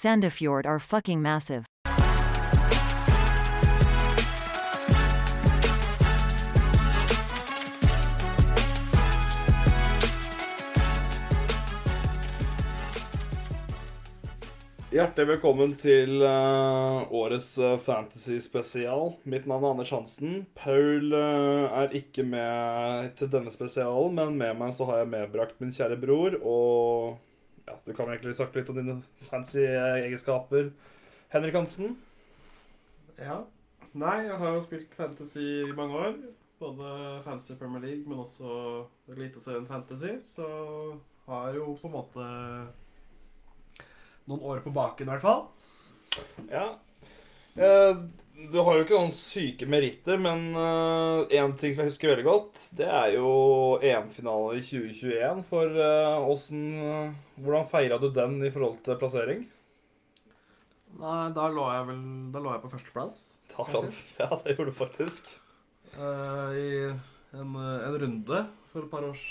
Sandefjord are fucking massive. Hjertelig velkommen til uh, årets uh, fantasy-spesial. Mitt navn er Anders Hansen. Paul uh, er ikke med til denne spesialen, men med meg så har jeg medbrakt min kjære bror. Og ja, du kan egentlig snakke litt om dine fancy egenskaper. Henrik Hansen. Ja. Nei, jeg har jo spilt fantasy i mange år. Både Fantasy Premier League, men også Eliteserien Fantasy. Så har jo på en måte noen år på baken, i hvert fall. Ja. Eh, du har jo ikke noen syke meritter, men én ting som jeg husker veldig godt, det er jo EM-finalen i 2021. For eh, åssen Hvordan feira du den i forhold til plassering? Nei, da lå jeg vel Da lå jeg på førsteplass. Ja, det gjorde du faktisk. eh, I en, en runde for et par års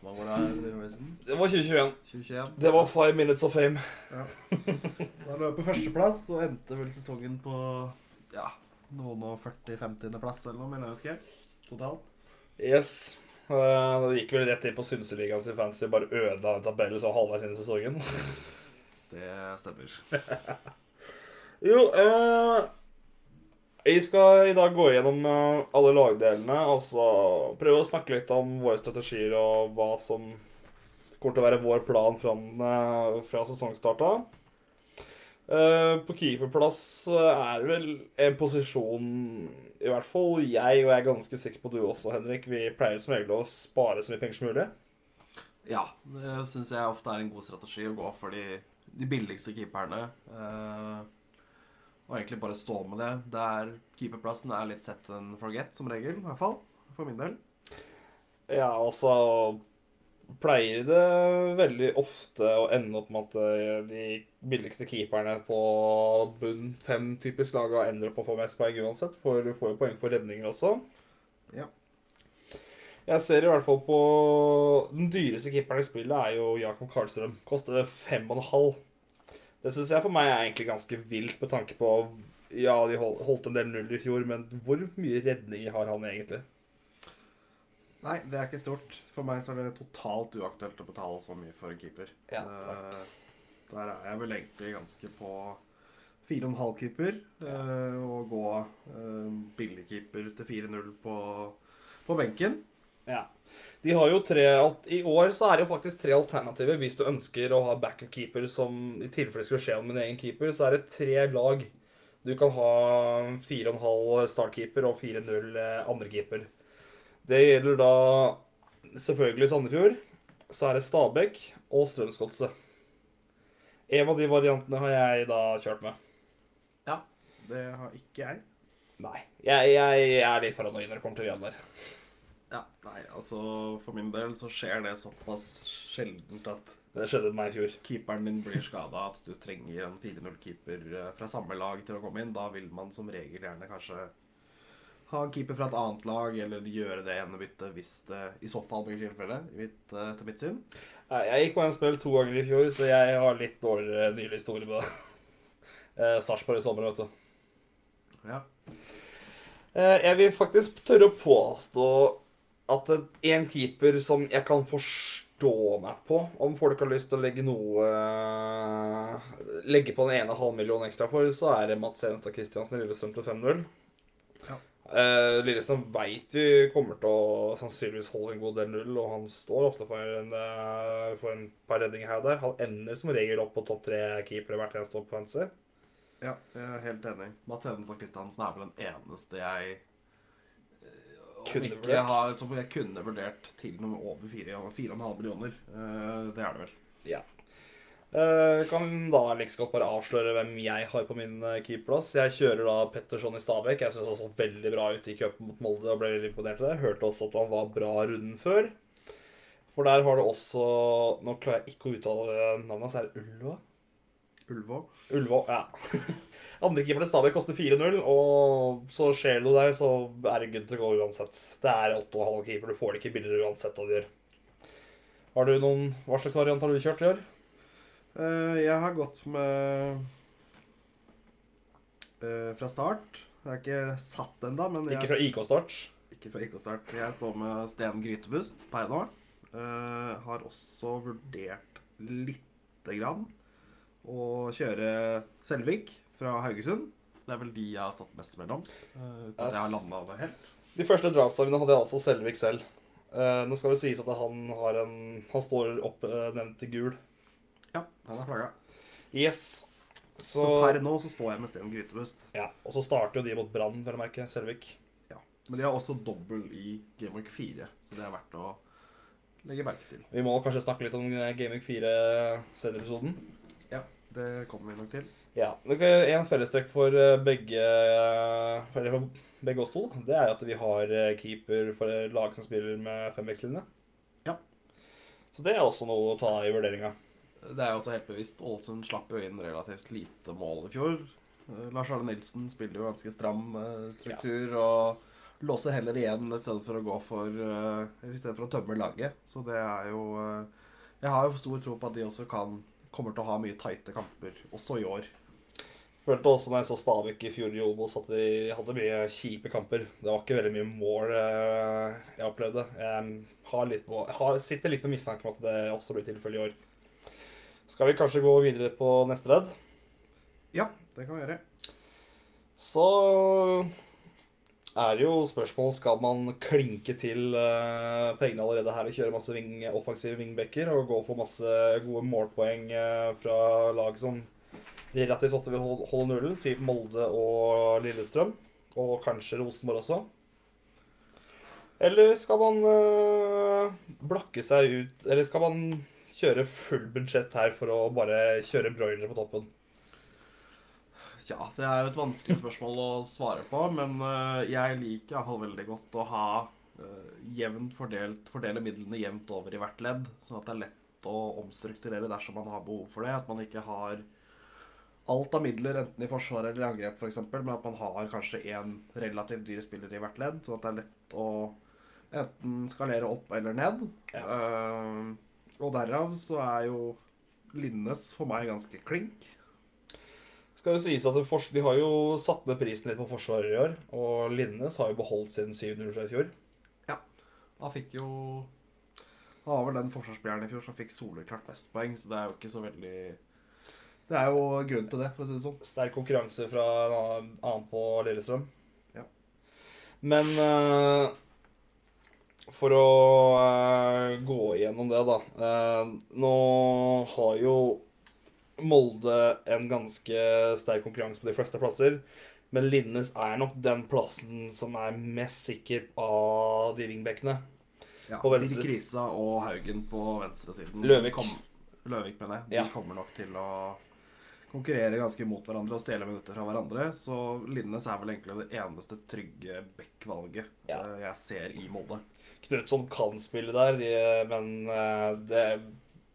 Hva var det her? Det var 2021. 2021. Det var five minutes of fame. Da lå jeg på førsteplass og endte vel sesongen på ja, noen og 40-50.-plass eller noe, mener jeg å huske. Totalt. Yes. Eh, Det gikk vel rett inn på Synseligaen sin fancy, bare ødela en tabell så halvveis inn i sesongen. Det stemmer. Jo, eh, jeg skal i dag gå gjennom eh, alle lagdelene og så prøve å snakke litt om våre strategier og hva som kommer til å være vår plan fra sesongstarta. Eh, på keeperplass eh, er det vel en posisjon i hvert fall jeg, og jeg er ganske sikker på du også, Henrik, vi pleier som regel å spare så mye penger som mulig. Ja, det syns jeg ofte er en god strategi å gå for de, de billigste keeperne. Eh, og egentlig bare stå med det. Der keeperplassen er litt set and forget, som regel. I hvert fall. For min del. Ja, og så pleier det veldig ofte å ende opp med at eh, de billigste keeperne på bunn fem typisk laga ender opp med å få mest poeng uansett, for du får jo poeng for redninger også. Ja. Jeg ser i hvert fall på Den dyreste keeperen i spillet er jo Jakob Karlstrøm. Koster fem og en halv. Det syns jeg for meg er egentlig ganske vilt med tanke på Ja, de holdt en del null i fjor, men hvor mye redninger har han egentlig? Nei, det er ikke stort. For meg så er det totalt uaktuelt å betale så mye for en keeper. Ja, takk. der er jeg vel egentlig ganske på 4,5 keeper. Ja. og gå eh, billig keeper til 4-0 på, på benken. Ja. De har jo tre alt- I år så er det jo faktisk tre alternativer hvis du ønsker å ha backup keeper som i tilfelle skulle skje om en egen keeper. Så er det tre lag. Du kan ha 4,5 startkeeper og 4-0 eh, andrekeeper. Det gjelder da selvfølgelig Sandefjord. Så er det Stabæk og Strømsgodset. En av de variantene har jeg da kjørt med. Ja. Det har ikke jeg. Nei. Jeg, jeg er litt paranoid når det kommer til Rian der. Ja, nei, altså For min del så skjer det såpass sjeldent at Det skjedde med meg i fjor. keeperen din blir skada, at du trenger en 4-0-keeper eh, fra samme lag til å komme inn. Da vil man som regel gjerne kanskje ha en keeper fra et annet lag, eller gjøre det ene byttet hvis det i så fall blir tilfellet, mitt, eh, etter mitt syn. Jeg gikk på en spill to ganger i fjor, så jeg har litt dårligere nylig historie på det. Eh, Sarpsborg i sommer, vet du. Ja. Eh, jeg vil faktisk tørre å påstå at en keeper som jeg kan forstå meg på, om folk har lyst til å legge noe Legge på den ene halvmillionen ekstra for, så er det Mats Enestad Christiansen i Lillestrøm til 5-0. Ja. Eh, Lillestrøm veit vi kommer til å sannsynligvis holde en god del null, og han står ofte for en, uh, for en par redninger her og der. Han ender som regel opp på topp tre keepere hvert eneste år på fantasy. ja, jeg er helt enig. Mats Hedenstad Kristiansen er vel den eneste jeg Kunne ikke vurdert. har, Som jeg kunne vurdert til noe over 4,5 millioner. Uh, det er det vel. Ja. Eh, kan da like godt bare avsløre hvem jeg har på min eh, keeperplass. Jeg kjører da Petterson i Stabæk. Jeg syns han så veldig bra ut i cupen mot Molde og ble veldig imponert av det. Hørte også at han var bra runden før. For der har du også Nå klarer jeg ikke å uttale navnet så Er det Ulva? Ulva. Ulvå, ja. Andrekeeper til Stabæk koster 4-0, og så skjer det der, så er det good to go uansett. Det er 8,5 keeper, du får det ikke billigere uansett hva du gjør. Har du noen, Hva slags variant har du kjørt i år? Eh, jeg har gått med eh, fra start. Jeg er ikke satt ennå, men jeg Ikke fra IK-start. Ikke fra IK-start. Jeg står med Sten Grytebust per nå. Eh, har også vurdert lite grann å kjøre Selvik fra Haugesund. Så det er vel de jeg har stått mest mellom. Uh, jeg har landa det helt. De første drapsdagene hadde jeg også Selvik selv. Uh, nå skal det sies at han har en Han står oppnevnt uh, til gul. Ja, han er flagga. Yes. Så, Så, per nå så står jeg med Sten Grytebust. ja. Og så starter jo de mot Brann, for å merke. Selvik. Ja. Men de har også dobbel i Game Week 4, så det er verdt å legge merke til. Vi må kanskje snakke litt om eh, Gaming 4-serieepisoden. Ja, det kommer vi nok til. Ja. En fellestrekk for eh, begge eh, Eller for begge oss to, det er at vi har keeper for lag som spiller med femvektslinje. Ja. Så det er også noe å ta i vurderinga. Det er jo også helt bevisst. Ålesund slapp jo inn relativt lite mål i fjor. Eh, Lars Arne Nilsen spiller jo ganske stram struktur struktur og låser heller igjen i stedet for å gå for eh, I stedet for å tømme laget. Så det er jo eh, Jeg har jo stor tro på at de også kan kommer til å ha mye tighte kamper også i år. Følte også når jeg så Stabæk i fjor i Obos, at de hadde mye kjipe kamper. Det var ikke veldig mye mål eh, jeg opplevde. Jeg, har litt på, jeg har, sitter litt med mistanke om at det også blir tilfellet i år. Skal vi kanskje gå videre på neste ledd? Ja, det kan vi gjøre. Så er det jo spørsmål skal man klinke til uh, pengene allerede her og kjøre masse wing, offensive wingbacker og gå for masse gode målpoeng eh, fra lag som relativt ofte vil holde, holde nullen, typ Molde og Lillestrøm. Og kanskje Rosenborg også. Eller skal man eh, blakke seg ut Eller skal man kjøre full budsjett her for å bare kjøre broiler på toppen? Ja, det er jo et vanskelig spørsmål å svare på, men eh, jeg liker iallfall veldig godt å ha uh, jevnt fordelt, fordele midlene jevnt over i hvert ledd, sånn at det er lett å omstrukturere dersom man har behov for det. At man ikke har alt av midler enten i forsvar eller i angrep, f.eks., men at man har kanskje én relativt dyr spiller i hvert ledd, sånn at det er lett å enten skalere opp eller ned. Ja. Eh, og derav så er jo Linnes for meg ganske klink. Skal jo sies at De har jo satt ned prisen litt på Forsvaret i år. Og Linnes har jo beholdt sin 700 fra i fjor. Ja. Han fikk jo Han var vel den forsvarsspilleren i fjor som fikk soleklart mest poeng, så det er jo ikke så veldig Det er jo grunn til det, for å si det sånn. Sterk konkurranse fra en annen på Lillestrøm. Ja. Men eh, for å uh, gå igjennom det, da. Uh, nå har jo Molde en ganske sterk konkurranse på de fleste plasser. Men Linnes er nok den plassen som er mest sikker av de wingbackene. Ja, På venstre- Krisa og Haugen på venstresiden. Løvik. Kom, Løvik, mener jeg. De Ja. kommer nok til å konkurrere ganske mot hverandre og stjele minutter fra hverandre. Så Linnes er vel egentlig det eneste trygge back-valget Ja. eh, jeg ser i Molde. Knutson kan spille der, de, men eh, det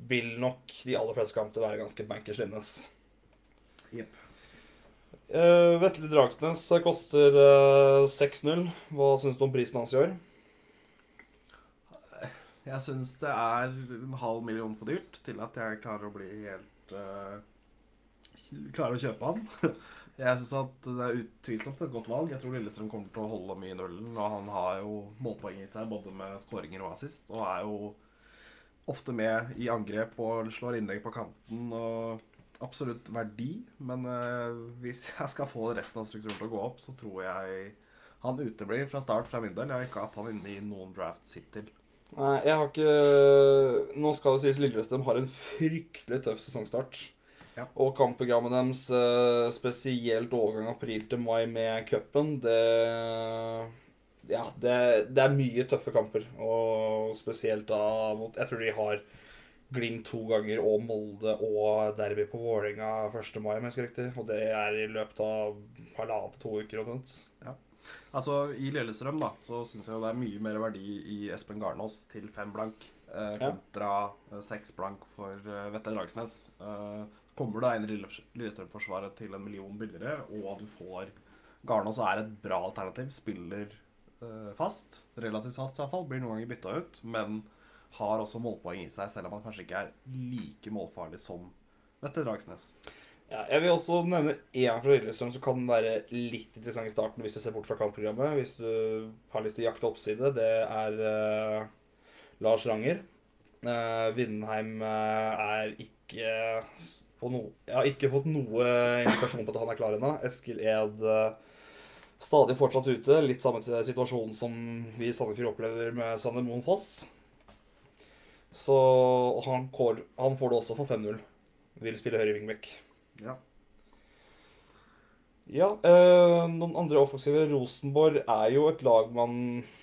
vil nok de aller fleste kamper være ganske bankers Linnes. Yep. Uh, Vetle Dragsnes koster uh, 6-0. Hva syns du om prisen hans i år? Jeg syns det er en halv million for dyrt til at jeg klarer å bli helt uh, Klarer å kjøpe han. Jeg syns at det er utvilsomt et godt valg. Jeg tror Lillestrøm kommer til å holde mye i nullen. Og han har jo målpoeng i seg, både med skåringer og assist. Og er jo ofte med i angrep og slår innlegg på kanten. Og absolutt verdi. Men eh, hvis jeg skal få resten av strukturen til å gå opp, så tror jeg han uteblir fra start fra min del. Jeg har ikke hatt han inne i noen drafts hittil. Nei, jeg har ikke Nå skal det sies Lillestrøm har en fryktelig tøff sesongstart. Ja. Og kampprogrammet deres, eh, spesielt overgang april til mai med cupen, det Ja, det, det er mye tøffe kamper. Og spesielt da mot Jeg tror de har Glimt to ganger og Molde og derby på Vålerenga 1. mai, om jeg husker riktig. Og det er i løpet av halvannen til to uker omtrent. Altså, I Lillestrøm da, så syns jeg jo det er mye mer verdi i Espen Garnås til fem blank eh, kontra ja. seks blank for eh, Vetle Dragsnes. Eh, kommer da i Lillestrøm-forsvaret til en million billigere, og du får Garnås er et bra alternativ, spiller eh, fast, relativt fast i hvert fall, blir noen ganger bytta ut, men har også målpoeng i seg, selv om han kanskje ikke er like målfarlig som Vetle Dragsnes. Ja, jeg vil også nevne én fra Lillestrøm som kan være litt interessant i starten hvis du ser bort fra kampprogrammet. Hvis du har lyst til å jakte oppside. Det er eh, Lars Ranger. Uh, Vindheim eh, er ikke s- på no Jeg har ikke fått noe indikasjon på at han er klar ennå. Eskil Ed eh, stadig fortsatt ute. Litt samme til situasjonen som vi i Sandefjord opplever med Sander Moen Foss. Så han, får det også for 5-0. Vil spille høyre wingback. Ja. Ja, øh, noen andre offensive. Rosenborg er jo et lag man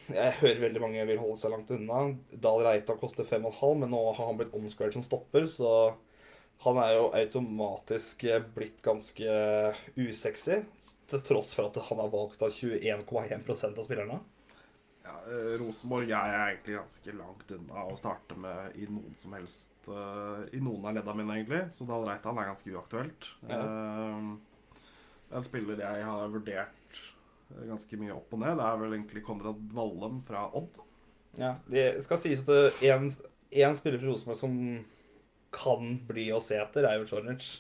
Jeg hører veldig mange vil holde seg langt unna. Dahl Reita koster 5,5, men nå har han blitt omskåret som stopper, så han er jo automatisk blitt ganske usexy. Til tross for at han har valgt av 21,1% av spillerne. Ja, eh, Rosenborg er egentlig ganske langt unna å starte med i noen som helst eh, I noen av ledda mine, egentlig. Så Dahl Reitan er ganske uaktuelt. Ja. Eh, det er en spiller jeg har vurdert eh, ganske mye opp og ned. Det er vel egentlig Konrad Vallem fra Odd. Ja, Det skal sies at det er en, en spiller fra Rosenborg som kan bli å se etter, er jo Czornic.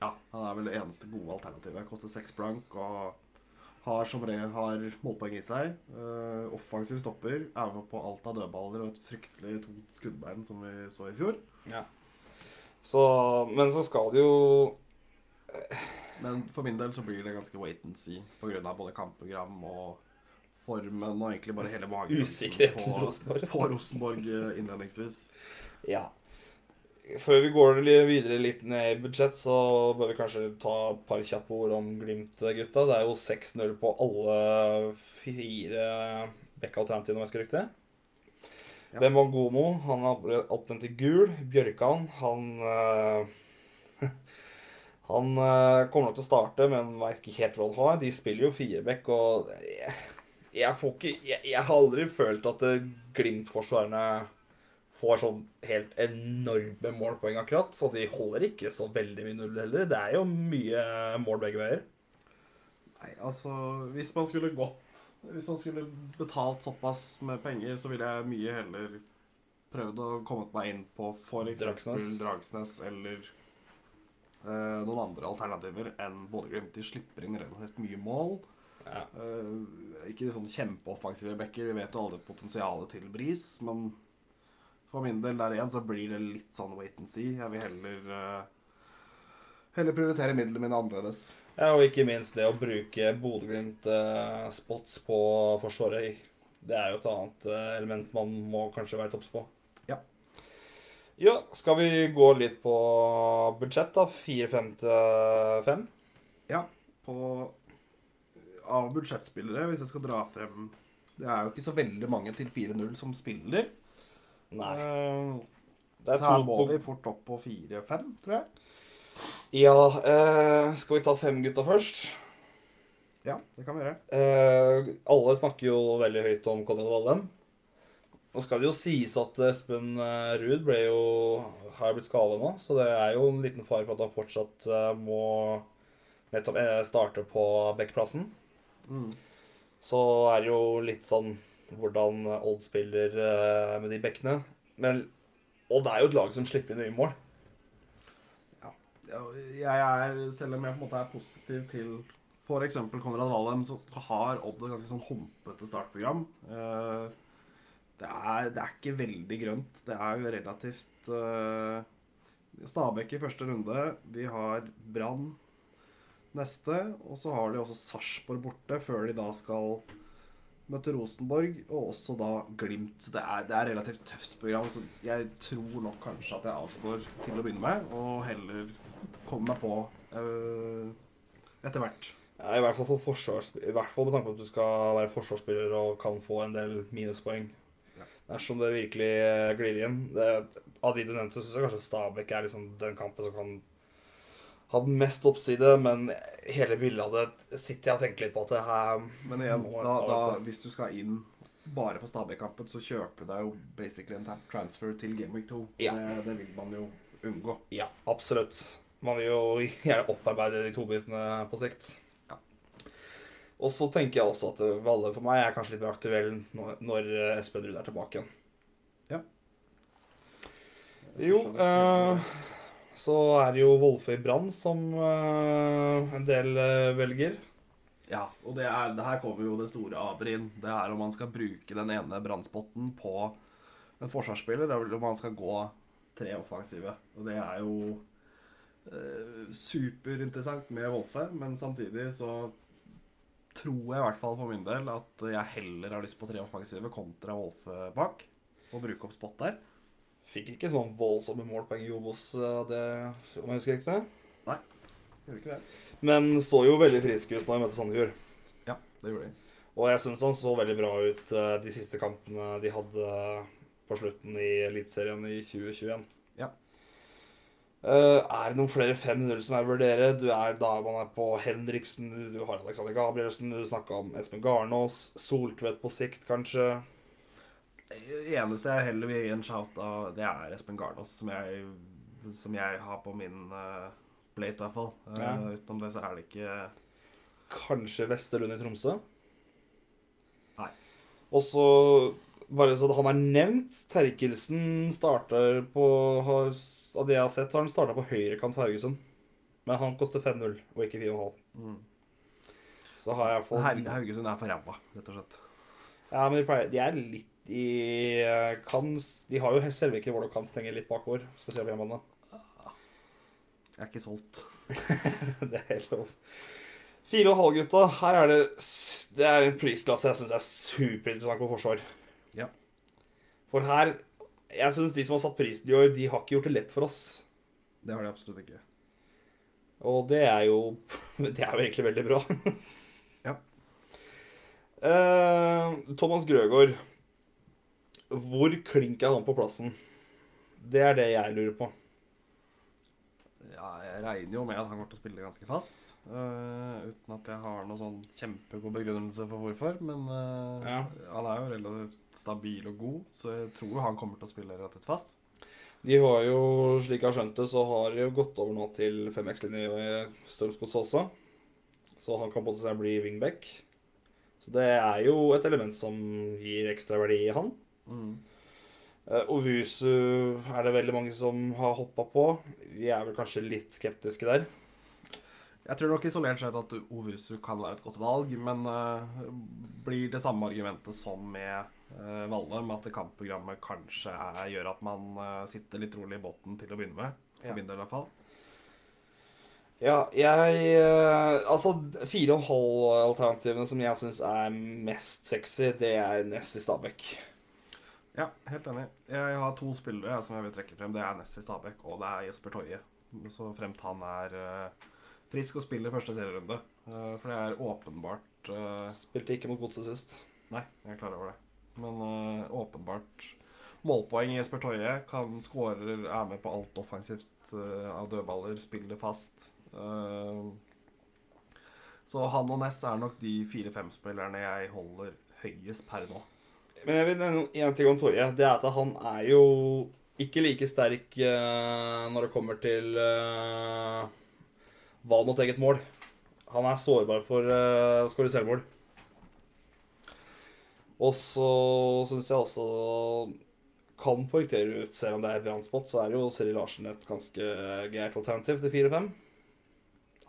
Ja, Han er vel det eneste gode alternativet. Koster seks blank og har som regel har målpoeng i seg. Uh, offensiv stopper. Er med på alt av dødballer og et fryktelig tungt skuddbein, som vi så i fjor. Ja. Så, men så skal det jo Men for min del så blir det ganske wait and see pga. både kampprogram og formen og egentlig bare hele magen på, på Rosenborg. på Rosenborg eh, innledningsvis. Ja. Før vi går videre litt ned i budsjett, så bør vi kanskje ta et par kjappe ord om Glimt-gutta. Det er jo 6-0 på alle fire back-alternativene, om jeg skal riktig. Ja. Bembangomo, han er oppnevnt til gul. Bjørkan, han eh, Han eh, kommer nok til å starte, men vet ikke helt hva han har. De spiller jo fireback, og jeg, jeg får ikke jeg, jeg har aldri følt at eh, Glimt-forsvarerne får sånn helt enorme målpoeng akkurat, så de holder ikke så veldig mye null heller. Det er jo mye mål begge veier. Nei, altså Hvis man skulle gått Hvis man skulle betalt såpass med penger, så ville jeg mye heller prøvd å komme meg inn på f.eks. Dragsnes. Dragsnes. eller eh, noen andre alternativer enn Bodø-Glimt. De slipper inn relativt mye mål. Ja. Eh, ikke sånn kjempeoffensive backer. Vi vet jo aldri potensialet til Bris, men for min del der igjen så blir det litt sånn wait and see. Jeg vil heller uh, Heller prioritere midlene mine annerledes. Ja, og ikke minst det å bruke Bodø-Glimt-spots på Forsvaret. Det er jo et annet eh, element man må kanskje være topps på. Ja. Ja, skal vi gå litt på budsjett, da? 4-5-5? Ja, på Av budsjettspillere, hvis jeg skal dra frem Det er jo ikke så veldig mange til 4-0 som spiller. Nei. Uh, er så her må på vi fort opp på 4-5, tror jeg. Ja, uh, skal vi ta fem gutta først? Ja, det kan vi gjøre. Uh, alle snakker jo veldig høyt om Conrad Vallem. Nå skal det jo sies at Espen Ruud ble jo, har blitt skadet nå, så det er jo en liten fare for at han fortsatt må nettopp starte på backplassen. Mm. Så er det jo litt sånn hvordan Odd spiller eh, med de bekkene. Men Odd er jo et lag som slipper inn mye mål. Ja, jeg er, selv om jeg på en måte er positiv til f.eks. Konrad Valheim, så, har Odd et ganske sånn humpete startprogram. Eh, det, er, det er ikke veldig grønt. Det er jo relativt uh, Stabæk i første runde. De har Brann neste. Og så har de også Sarpsborg borte, før de da skal møte Rosenborg, og også da Glimt. Så det er, det er relativt tøft program, så jeg tror nok kanskje at jeg avstår til å begynne med, og heller kommer meg på øh, etter hvert. Ja, I hvert fall for i hvert fall med tanke på at du skal være forsvarsspiller og kan få en del minuspoeng. Ja. Dersom det virkelig eh, glir inn. Det, av de du nevnte, syns jeg kanskje Stabæk er liksom den kampen som kan ha mest oppside, men hele bildet av det sitter jeg og tenker litt på at det her Men igjen, da, da, hvis du skal inn bare for Stabæk-kampen, så kjøper du deg jo basically en transfer til Game Week 2. Ja. Det, det vil man jo unngå. Ja, absolutt. Man vil jo gjerne opparbeide de to bitene på sikt. Ja. Og så tenker jeg også at Valle for meg er kanskje litt mer aktuell når, når Espen Ruud er tilbake igjen. Ja. Jo, eh, så er det jo i Brann som eh, en del eh, velger. Ja, og det, er, det her kommer jo det store aber inn. Det er om man skal bruke den ene brannspotten på en forsvarsspiller, eller om man skal gå tre offensive. Og det er jo eh, superinteressant med Wolfe, men samtidig så tror jeg i hvert fall for min del at jeg heller har lyst på tre offensive kontra Wolfe bak. Og bruke opp spot der. Fikk ikke sånn voldsomme målpoeng i Obos, eh, det, om jeg husker riktig. Gjorde ikke det? Men så jo veldig frisk ut når jeg møtte Sandefjord. Ja, det gjorde de. Og jeg syns han så veldig bra ut eh, de siste kampene de hadde på slutten i Eliteserien i 2021. Ja. Uh, er det noen flere 5-0 som er å vurdere? Du er da man er på Henriksen, du har Alexander Gabrielsen, du snakka om Espen Garnås, Soltvedt på sikt, kanskje. Det eneste jeg heller vil gi en shout av, det er Espen Garnås, som jeg, som jeg har på min uh, plate, i hvert fall. Uh, Ja. utenom det så er det ikke Kanskje Vesterlund i Tromsø? Nei. Og så, bare så han er nevnt, Terkelsen starter på har, Av det jeg har sett, har han starta på høyrekant for Haugesund. Men han koster 5-0, og ikke 4,5. mm. Så har jeg fått Haugesund er for ræva, rett og slett. Ja, men de, pleier, de er litt De kan De har jo Selvik hvor du kan stenge litt bakover, spesielt på hjemmebane. Jeg er ikke solgt. det er helt lov. Fire og halv, gutta. Her er det Det er en prisklasse jeg syns er superinteressant på forsvar. Ja. For her Jeg syns de som har satt prisen i år, de har ikke gjort det lett for oss. Det har de absolutt ikke. Og det er jo Det er jo egentlig veldig bra. Ja. Uh, Thomas Grøgaard. Hvor klink er han på plassen? Det er det jeg lurer på. Ja, jeg regner jo med at han kommer til å spille ganske fast. Uh, uten at jeg har noen sånn kjempegod begrunnelse for hvorfor. Men uh, Ja. han er jo relativt stabil og god, så jeg tror han kommer til å spille relativt fast. De har jo, slik jeg har skjønt det, så har de jo gått over nå til 5X-linje i Strømsgods også. Så han kan måte bli wingback. Så det er jo et element som gir ekstra verdi i han. Mm. Uh, Ovusu er det veldig mange som har hoppa på. Vi er vel kanskje litt skeptiske der. Jeg tror nok isolert sett at Ovusu kan være et godt valg, men uh, blir det samme argumentet som med uh, Valle, med at kampprogrammet kanskje er, gjør at man uh, sitter litt rolig i båten til å begynne med. For Ja. min del i hvert fall. Ja, jeg eh, Altså, fire og halv alternativene som jeg syns er mest sexy, det er Ness i Stabæk. Ja, helt enig. Jeg har to spillere som jeg vil trekke frem. Det er Nessie Stabæk og det er Jesper Toje. Så fremt han er uh, frisk og spiller første serierunde. Uh, for det er åpenbart uh, Spilte ikke mot Godset sist. Nei, jeg er klar over det. Men åpenbart målpoeng i Jesper Toje. Kan skårer, er med på alt offensivt av dødballer, spiller fast. Så han og Ness er nok de fire-fem spillerne jeg holder høyest per nå. Men jeg vil nevne én ting om Torje. Det er at han er jo ikke like sterk uh, når det kommer til uh, valg mot eget mål. Han er sårbar for uh, å skåre selvmål. Og så syns jeg også kan poengtere ut, selv om det er brannspott, så er jo Seri Larsen et ganske greit alternativ til 4-5.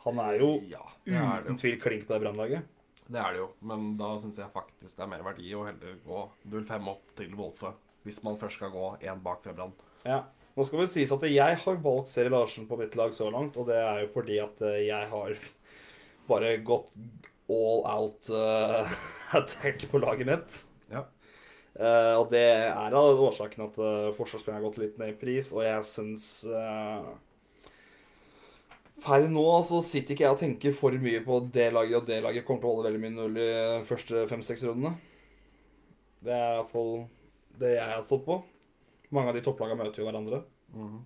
Han er jo Ja, er uten tvil klink på det brannlaget. Det er det jo, men da syns jeg faktisk det er mer verdi å heller gå 0-5 opp til Wolfe. Hvis man først skal gå én bak Frebrand. Ja. Nå skal det sies at jeg har valgt Seri Larsen på mitt lag så langt, og det er jo fordi at eh, jeg har bare gått all out uh, attack på laget mitt. Ja. Uh, og det er av årsaken at uh, forsvarsspillerne har gått litt ned i pris, og jeg syns eh, Per nå så sitter ikke jeg og tenker for mye på det laget, og det laget kommer til å holde veldig mye null i første fem-seks rundene. Det er iallfall det jeg har stått på. Mange av de topplagene møter jo hverandre. Mhm.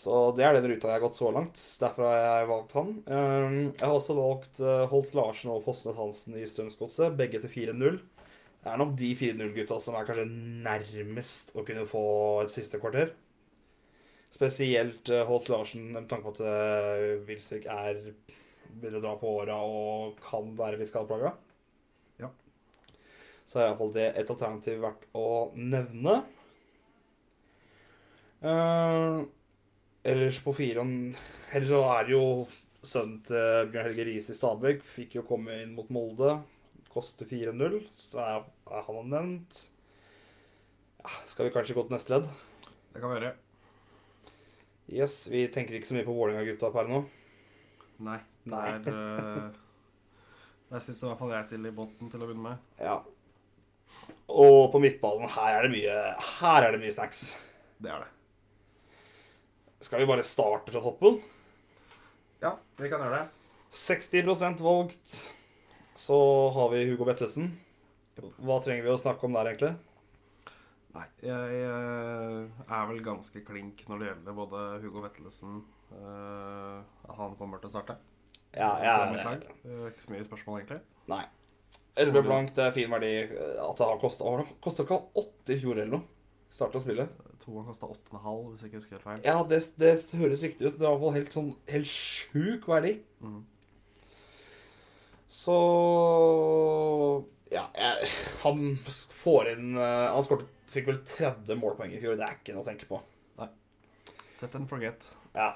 Så det er den ruta jeg har gått så langt. Derfor har jeg valgt han. Um, Jeg har også valgt uh, Holst Larsen og Fosnes Hansen i Strømsgodset, begge til 4-0. Det er nok de 4-0-gutta som er kanskje nærmest å kunne få et siste kvarter. Spesielt uh, Holst Larsen, med tanke på at uh, Wilsvik er begynner å dra på åra og kan være litt skadeplaga. Ja. Så er iallfall det et alternativ verdt å nevne. Uh, ellers på fireren Ellers så er det jo sønnen til Bjørn Helge Riise i Stabæk. Fikk jo komme inn mot Molde. Koster 4-0, så er, er han nevnt. Ja, skal vi kanskje gå til neste ledd? Det kan vi gjøre. Yes, Vi tenker ikke så mye på Vålerenga-gutta per nå. Nei. Nei. Der, eh, der sitter i hvert fall jeg stille i båten til å begynne med. Ja. Og på midtballen, her er det mye, her er det mye snacks. Det er det. Skal vi bare starte fra toppen? Ja, vi kan gjøre det. 60% valgt. Så har vi Hugo Vettelsen. Hva trenger vi å snakke om der, egentlig? Nei, jeg eh, er vel ganske klink når det gjelder både Hugo Vettelsen uh, han kommer til å starte. Ja, jeg er ja. Det er Ikke så mye spørsmål, egentlig. Nei. 11 blank, det er fin verdi. At det har kosta Kosta ikke han 8 i fjor eller noe? Starte å spille. To ganger kosta 8,5, hvis jeg ikke husker helt feil. Ja, det, det høres riktig ut. Det er i hvert fall helt sånn helt sjuk verdi. Mm. Så Ja, jeg, han får inn eh, Han skåret, fikk vel 30 målpoeng i fjor. Det er ikke noe å tenke på. Nei. Set and forget. Ja.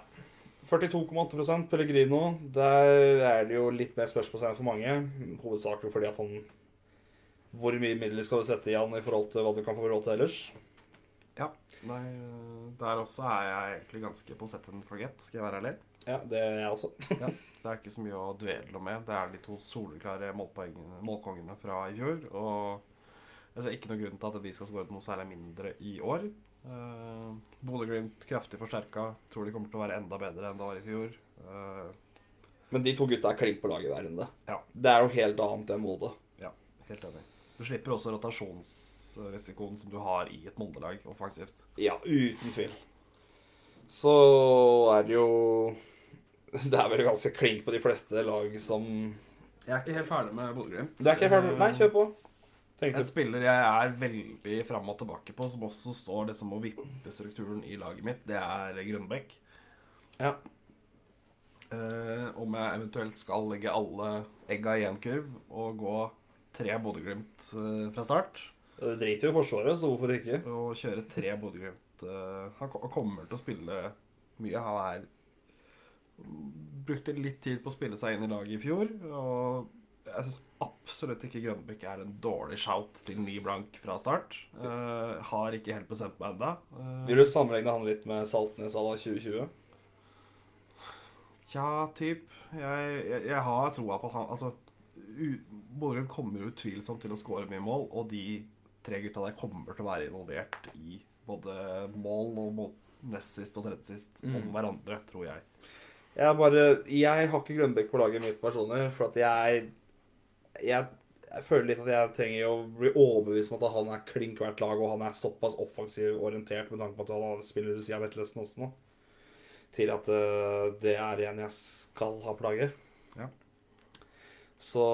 42,8% Pellegrino. Der er det jo litt mer spørsmålstegn for mange. Hovedsakelig fordi at han Hvor mye midler skal du sette i han i forhold til hva du kan få råd til ellers? Ja. Nei, eh, der også er jeg egentlig ganske på set and forget, skal jeg være ærlig. Ja, det er jeg også. Ja, det er ikke så mye å duelle med. Det er de to soleklare målkongene fra i fjor. Og jeg ser ikke noen grunn til at de skal skåre noe særlig mindre i år. Uh, Bodø-Glimt kraftig forsterka. Tror de kommer til å være enda bedre enn det var i fjor. Uh, Men de to gutta er klink på laget hver runde. Ja. Det er noe helt annet enn Molde. ja, helt enig. Du slipper også rotasjonsrisikoen som du har i et Molde-lag offensivt. Ja, uten tvil. Så er det jo Det er vel ganske klink på de fleste lag som Jeg er ikke helt ferdig med Bodø-Glimt. Du er ikke ferdig? Nei, kjør på. En spiller jeg er veldig fram og tilbake på, som også står liksom og vipper strukturen i laget mitt, det er Grønbekk. Ja. Eh, om jeg eventuelt skal legge alle egga i én kurv og gå tre Bodø-Glimt eh, fra start, Det driter jo i Forsvaret, så hvorfor ikke? og kjøre tre Bodø-Glimt eh, Han kommer til å spille mye. Han er Brukte litt tid på å spille seg inn i laget i fjor. Og jeg syns absolutt ikke Grønbekk er en dårlig shout til ni blank fra start. Uh, har ikke helt bestemt meg ennå. Vil du sammenligne han litt med Saltnes à la 2020? Tja, typ. Jeg, jeg, jeg har troa på at han Altså, Bodø-Glimt kommer utvilsomt til å skåre mye mål, og de tre gutta der kommer til å være involvert i både mål og mål, nest sist og tredje sist om Mm. hverandre, tror jeg. Jeg bare Jeg har ikke Grønbekk på laget mitt personlig, for at jeg Jeg, jeg føler litt at jeg trenger å bli overbevist om at han er klink hvert lag, og han er såpass offensiv orientert med tanke på at han spiller ved siden av Vetlesen også nå, til at eh, det er en jeg skal ha på laget. Ja. Så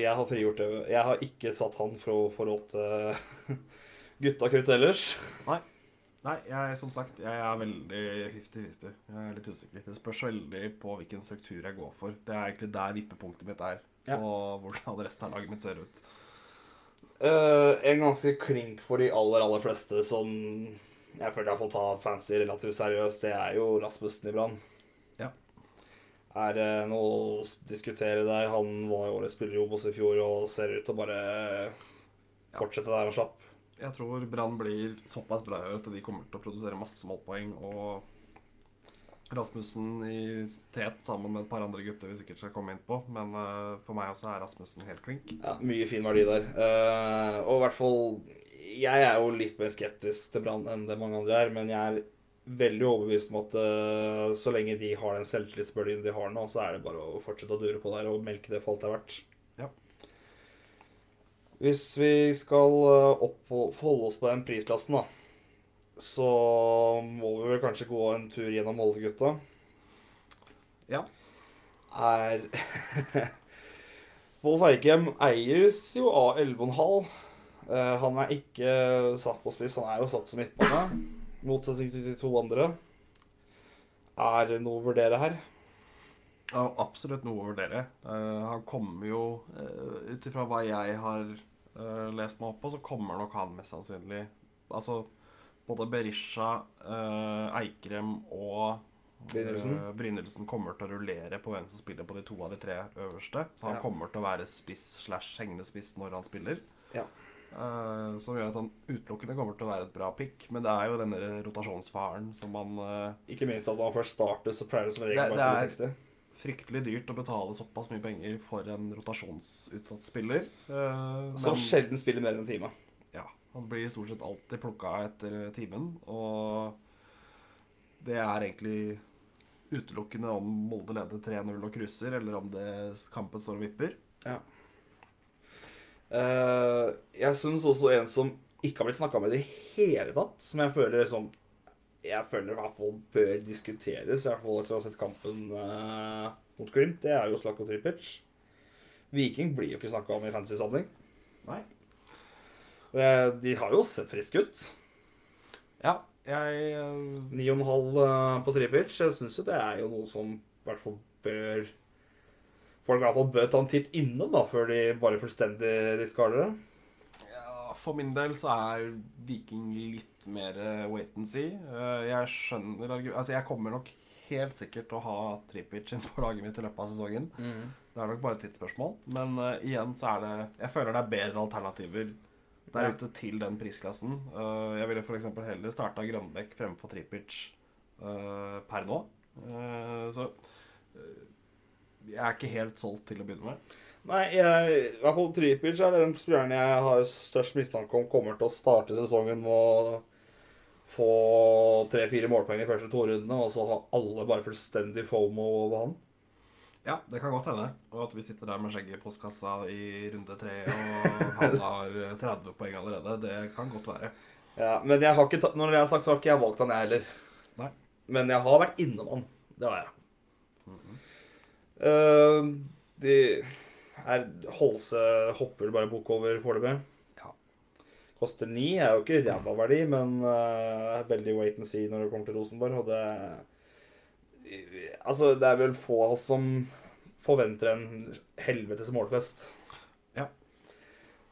jeg har frigjort det. Jeg har ikke satt han for å forhold til gutta krutt ellers. Nei, jeg, som sagt, jeg er veldig 50-50. Jeg er litt usikker. Det spørs veldig på hvilken struktur jeg går for. Det er egentlig der vippepunktet mitt er, Ja. og hvordan resten av laget mitt ser ut. Uh, en ganske klink for de aller, aller fleste som jeg føler jeg får ta fancy relativt seriøst, det er jo Rasmussen i Brann. Ja. Er det noe å diskutere der? Han var jo årets spiller i Obos i fjor og ser ut til å bare fortsette der han slapp. Jeg tror Brann blir såpass bra at de kommer til å produsere masse målpoeng. Og Rasmussen i tet sammen med et par andre gutter vi sikkert skal komme inn på. Men uh, for meg også er Rasmussen helt klink. Ja, mye fin verdi der. Uh, og i hvert fall Jeg er jo litt mer skeptisk til Brann enn det mange andre er, men jeg er veldig overbevist om at uh, så lenge de har den selvtillitsbølgen de har nå, så er det bare å fortsette å dure på der og melke det for alt det er verdt. Ja. Hvis vi skal eh, opp og holde oss på den prisklassen, da, så må vi vel kanskje gå en tur gjennom Molde-gutta. Ja. Er Wolf Eikrem eies jo av 11,5. Uh, han er ikke satt på spiss, han er jo satt som midtbane. Motsetning til de to andre. Er det noe å vurdere her? Ja, absolutt noe å vurdere. Uh, han kommer jo, uh, ut ifra hva jeg har uh, lest meg opp på, så kommer nok han mest sannsynlig Altså både Berisha, eh, Eikrem og Brynildsen. Eh, Brynildsen kommer til å rullere på hvem som spiller på de to av de tre øverste. Så han Ja. kommer til å være spiss slash hengende spiss når han spiller. Ja. Uh, som gjør at han utelukkende kommer til å være et bra pick. Men det er jo denne rotasjonsfaren som man uh, Ikke minst at man først starter, så pleier det som regel å det er 60. Fryktelig dyrt å betale såpass mye penger for en rotasjonsutsatt spiller. Uh, Som men- sjelden spiller mer enn en time. Ja, han blir stort sett alltid plukka etter timen, og det er egentlig utelukkende om Molde leder 3-0 og krysser, eller om det kampen står og vipper. Eh, jeg syns også en som ikke har blitt snakka med i det hele tatt, som jeg føler liksom Jeg føler i hvert fall bør diskuteres, i hvert fall etter å ha sett kampen uh, mot Glimt, det er jo Slako Tripic. Viking blir jo ikke snakka om i fantasy-samling. Og jeg- De har jo sett friske ut. Ja, jeg eh, 9,5 halv på Tripic. Jeg syns jo det er jo noe som i hvert fall bør Folk i hvert fall bør ta en titt innom da, før de bare fullstendig diskarder det. ja, For min del så er Viking litt mer eh, wait and see. Eh, Jeg skjønner Altså, jeg kommer nok helt sikkert til å ha Tripic inn på laget mitt i løpet av sesongen. Det er nok bare et tidsspørsmål. Men uh, igjen så er det Jeg føler det er bedre alternativer der ute til den prisklassen. Eh, jeg ville f.eks. heller starta Grønbekk fremfor Tripic eh, per nå. Eh, så jeg er ikke helt solgt til å begynne med. Nei, jeg, i hvert fall Tripic er den spilleren jeg har størst mistanke om kommer til å starte sesongen med å få tre-fire målpoeng i første to rundene, og så har alle bare fullstendig fomo over han. Ja, det kan godt hende. Og at vi sitter der med skjegget i postkassa i runde tre, og han har eh, 30 poeng allerede. Det kan godt være. Ja, men jeg har ikke tatt, når det er sagt, så har ikke jeg valgt han, jeg heller. Nei. Men jeg har vært innom han. Det har jeg. Eh, de er Holse hopper bare bukk over foreløpig. Ja. Koster ni. Er jo ikke ræva verdi, men uh, veldig wait and see når det kommer til Rosenborg. Og det Altså, det er vel få av oss som forventer en helvetes målfest. Ja.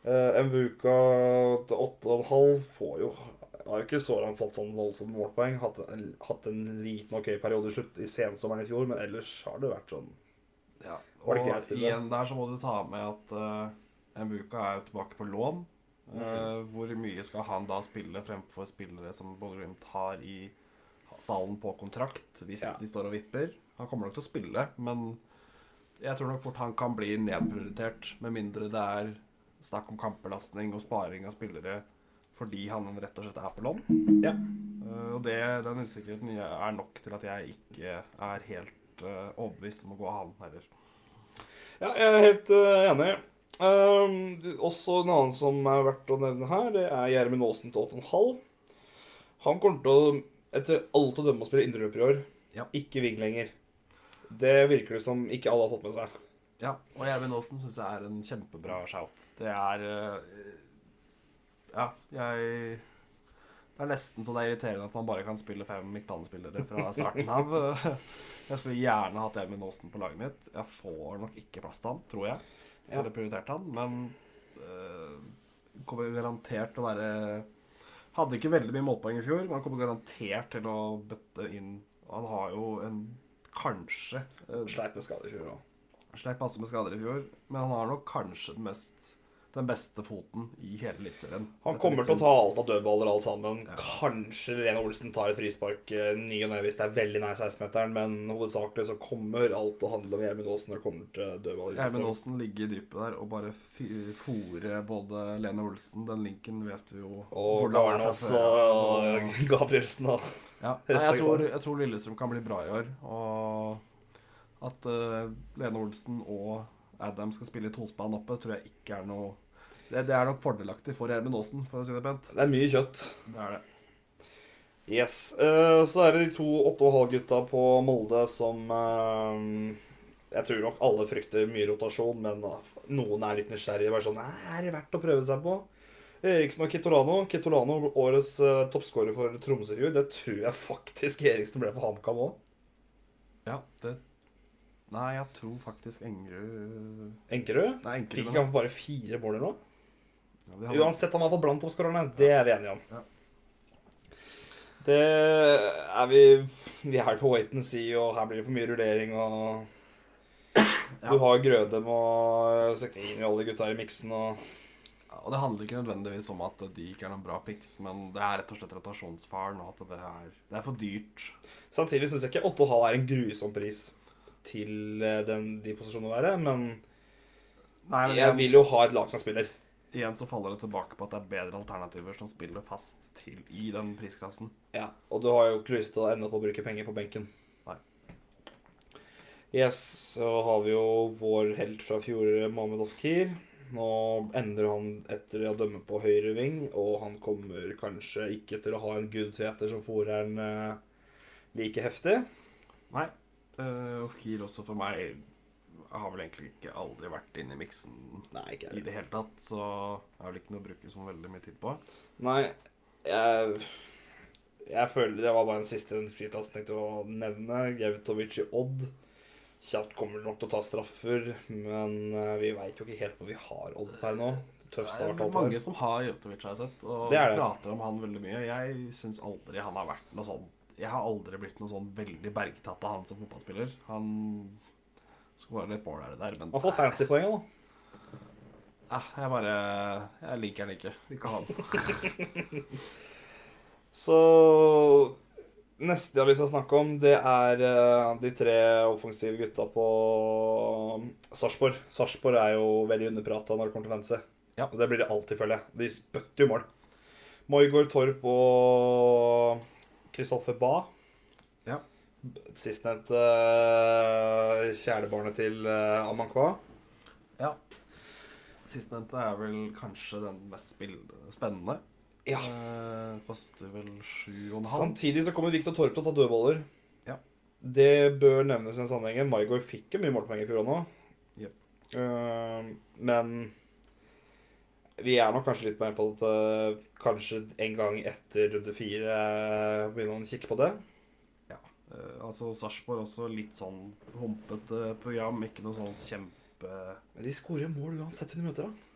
Uh, Mvuka til 8,5 får jo Har jo ikke så langt fått sånn voldsomt målpoeng. Hatt hatt en liten ok periode i slutt i sensommeren i fjor, men ellers har det vært sånn Ja, og igjen der så må du ta med at uh, Mbuka er jo tilbake på lån. Eh, hvor mye skal han da spille fremfor spillere som Glimt har i stallen på kontrakt, hvis Ja. de står og vipper? Han kommer nok til å spille, men jeg tror nok fort han kan bli nedprioritert, med mindre det er snakk om kampbelastning og sparing av spillere fordi han rett og slett er på lån. Ja. Eh, og det, den usikkerheten er nok til at jeg ikke er helt uh, overbevist om å gå av han heller. Ja, jeg er helt uh, enig. Um, også en annen som er verdt å nevne her, det er Gjermund Aasen til 8,5. Han kommer til å, etter alt å dømme, å spille indreløper i år. Ja. Ikke ving lenger. Det virker det som ikke alle har fått med seg. Ja, og Gjermund Aasen syns jeg er en kjempebra shout. Det er eh, Ja, jeg Det er nesten så det er irriterende at man bare kan spille fem midtbanespillere fra starten av. Jeg skulle gjerne hatt Gjermund Aasen på laget mitt. Jeg får nok ikke plass til han, tror jeg. Jeg hadde prioritert han, men øh, kommer garantert til å være Hadde ikke veldig mye målpoeng i fjor, men han kommer garantert til å bøtte inn Han har jo en kanskje eh, Sleit med skader i fjor òg. Sleit masse med skader i fjor, men han har nok kanskje den, mest, den beste foten i hele Eliteserien. Han kommer til å ta alt av dødballer alt sammen. Ja. Kanskje Lene Olsen tar et frispark eh, ny og ne hvis det er veldig nær 16-meteren, men hovedsakelig så kommer alt å handle om Gjermund Aasen når det kommer til dødballer. Gjermund Aasen ligger i dypet der og bare fòrer både Lene Olsen Den linken vet vi jo Og Garnås og Gabrielsen og Ja, Nei, jeg, tror, jeg tror Lillestrøm kan bli bra i år. Og at uh, Lene Olsen og Adam skal spille i tospann oppe, tror jeg ikke er noe Det, det er nok fordelaktig for Gjermund Aasen, for å si det pent. Det er mye kjøtt. Det er det. Yes. eh, så er det de to 8,5-gutta på Molde som eh, Jeg tror nok alle frykter mye rotasjon, men noen er litt nysgjerrige. Bare sånn Er det verdt å prøve seg på? Eriksen og Kitolano. Kitolano, årets uh, toppskårer for Tromsø i. Det tror jeg faktisk Eriksen ble for HamKam òg. Ja, det Nei, jeg tror faktisk Engerud Enkerød. Nei, Fikk ikke han bare fire mål eller noe? Ja, Uansett, han er iallfall blant toppskårerne. Det er vi enige om. Ja. Det er vi vi er på wait and see, og her blir det for mye rullering, og Ja. Du har Grødem og Sekningen og alle gutta i miksen, og Ja, Og det handler ikke nødvendigvis om at de ikke er noen bra picks, men det er rett og slett rotasjonsfaren, og at det er, det er for dyrt. Samtidig syns jeg ikke 8,5 er en grusom pris til eh, den, de posisjonene å være, men Nei, men jeg vil jo ha et lag som spiller. Igjen så faller det tilbake på at det er bedre alternativer som spiller fast til i den prisklassen. Ja, og du har jo ikke lyst til å ende opp å bruke penger på benken. Nei. Yes, så har vi jo vår helt fra fjoråret, Mohammed Ofkir. Nå endrer han etter å dømme på høyre ving, og han kommer kanskje ikke til å ha en gudteater som fôrer han eh, like heftig. Nei. Uh, Ofkir også for meg har vel egentlig ikke aldri vært inne i miksen Nei, i det hele tatt, så jeg har vel ikke noe å bruke sånn veldig mye tid på. Nei, jeg, jeg føler det var bare den siste fritas tenkte å nevne. Gautovic i Odd. Kjapt kommer nok til å ta straffer, men eh, vi veit jo ikke helt hvor vi har Odd per nå. Tøff Det start. er alt mange som har Gautovic, har jeg sett, og Det er det. prater om han veldig mye. Jeg syns aldri han har vært noe sånn Jeg har aldri blitt noe sånn veldig bergtatt av han som fotballspiller. Han skårer litt mål her og der, men Han får fancy-poeng, da. Nei, jeg bare Jeg liker han ikke. Vil ikke ha han. Så Neste jeg har lyst til å snakke om, det er eh, de tre offensive gutta på Sarpsborg. Sarpsborg er jo veldig underprata når det kommer til fantasy. Ja. Og det blir det alltid, føler jeg. De spytter jo mål. Moigård Torp og Kristoffer Ba. Ja. Sistnevnte uh, kjælebarnet til uh, Amankwa. Ja. Sistnevnte er vel kanskje den mest spennende. Ja. Uh, koster vel sju og en halv. Samtidig så kommer Viktor Torp til å ta dødballer. Ja. Det bør nevnes i den sammenhengen. Maigård fikk jo mye målpoeng i fjor òg nå. Yep. Uh, men vi er nok kanskje litt mer på at eh, kanskje en gang etter runde fire begynner man å kikke på det. Eh, altså Sarpsborg også litt sånn humpete program. Ikke noe sånn kjempe Men de skårer mål uansett hvem de møter, da.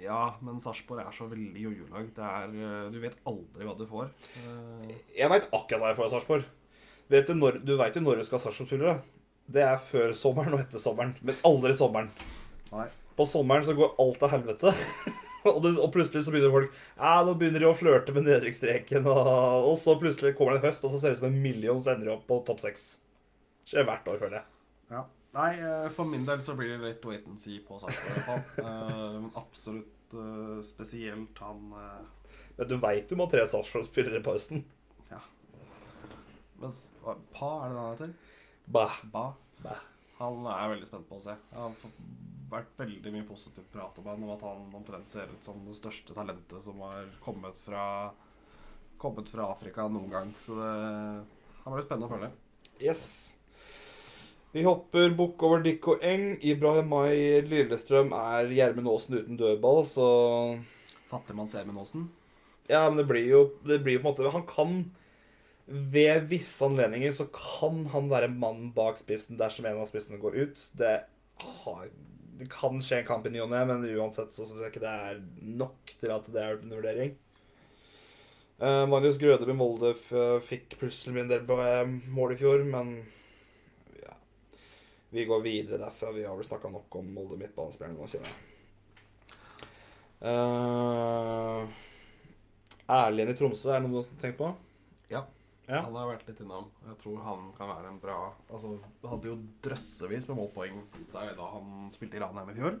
Ja, men Sarpsborg er så veldig jojo-lag. Det er eh, Du vet aldri hva du får. Eh, Jeg veit akkurat hva jeg får av Sarpsborg. Du når- du veit jo når du skal ha Sarpsborg-spillere. Det er før sommeren og etter sommeren, men aldri sommeren. Nei. På sommeren så går alt til helvete. og, det, og plutselig så begynner folk Ja, nå begynner de å flørte med nedrykksstreken. Og, og så plutselig kommer det en høst, og så ser det ut som en million, så ender de opp på topp seks. Skjer hvert år, føler jeg. Ja. Nei, eh, for min del så blir det litt wait and see på fall. Eh, Men absolutt eh, spesielt han Men du veit du må ha tre Sarpsborg-spillere i pausen. mens, Men, Pa, er det det han heter? Ba. Ba. Bah. Han er jeg veldig spent på å se. Han fått vært veldig mye positivt prat om han, om at han omtrent ser ut som det største talentet som har kommet fra Kommet fra Afrika noen gang. Så det han blir spennende å følge. Yes. Vi hopper bukk over Dick og Eng. Ibrahimai Lillestrøm er Gjermund Aasen uten dødball, så Fattigmann Semen Aasen. Ja, men det blir jo det blir på en måte Han kan Ved visse anledninger så kan han være mannen bak spissen dersom en av spissene går ut. Det, har, det kan skje en kamp i ny og ne, men uansett så syns jeg ikke det er nok til at det er en vurdering. Uh, Magnus Grødeby Molde f- fikk plutselig en del eh, mål i fjor, men ja. Vi går videre derfra. Vi har vel snakka nok om Molde midtbanespilleren nå, kjenner jeg. Uh, Erlend i Tromsø, er det noe du har tenkt på? Ja. Han har vært litt innom. Jeg tror han kan være en bra Altså, hadde jo drøssevis med målpoeng i seg da han spilte i Ranheim i fjor.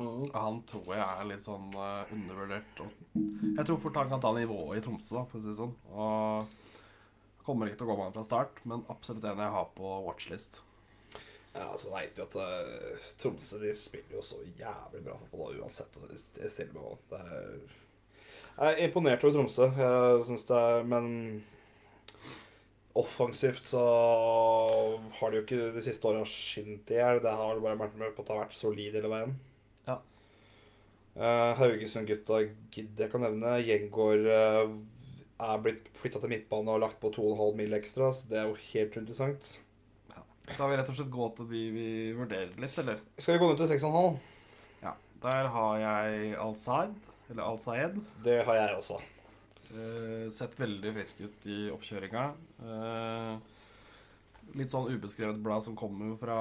Og Han tror jeg er litt sånn uh, undervurdert. Og jeg tror fort han kan ta nivået i Tromsø, da, for å si det sånn. Og kommer ikke til å gå med han fra start, men absolutt en jeg har på watchlist. Ja, så veit jo at uh, Tromsø de spiller jo så jævlig bra fotball da, uansett. hva de stiller med. Det er, jeg er imponert over Tromsø, jeg synes det er, men offensivt så har de jo ikke de siste åra skint i hjel. Det har bare vært med på at det har vært solid hele veien. Ja. Uh, Haugesund-gutta gidder jeg kan nevne. Gjengård uh, er blitt flytta til midtbane og lagt på 2,5 mil ekstra, så det er jo helt interessant. Skal vi rett og slett gå til de vi vurderer litt, eller? Skal vi gå ned til 6,5? Ja. Der har jeg Al-Saed, eller Al-Saed. Det har jeg også. Eh, sett veldig frisk ut i oppkjøringa. Eh, litt sånn ubeskrevet blad som kommer fra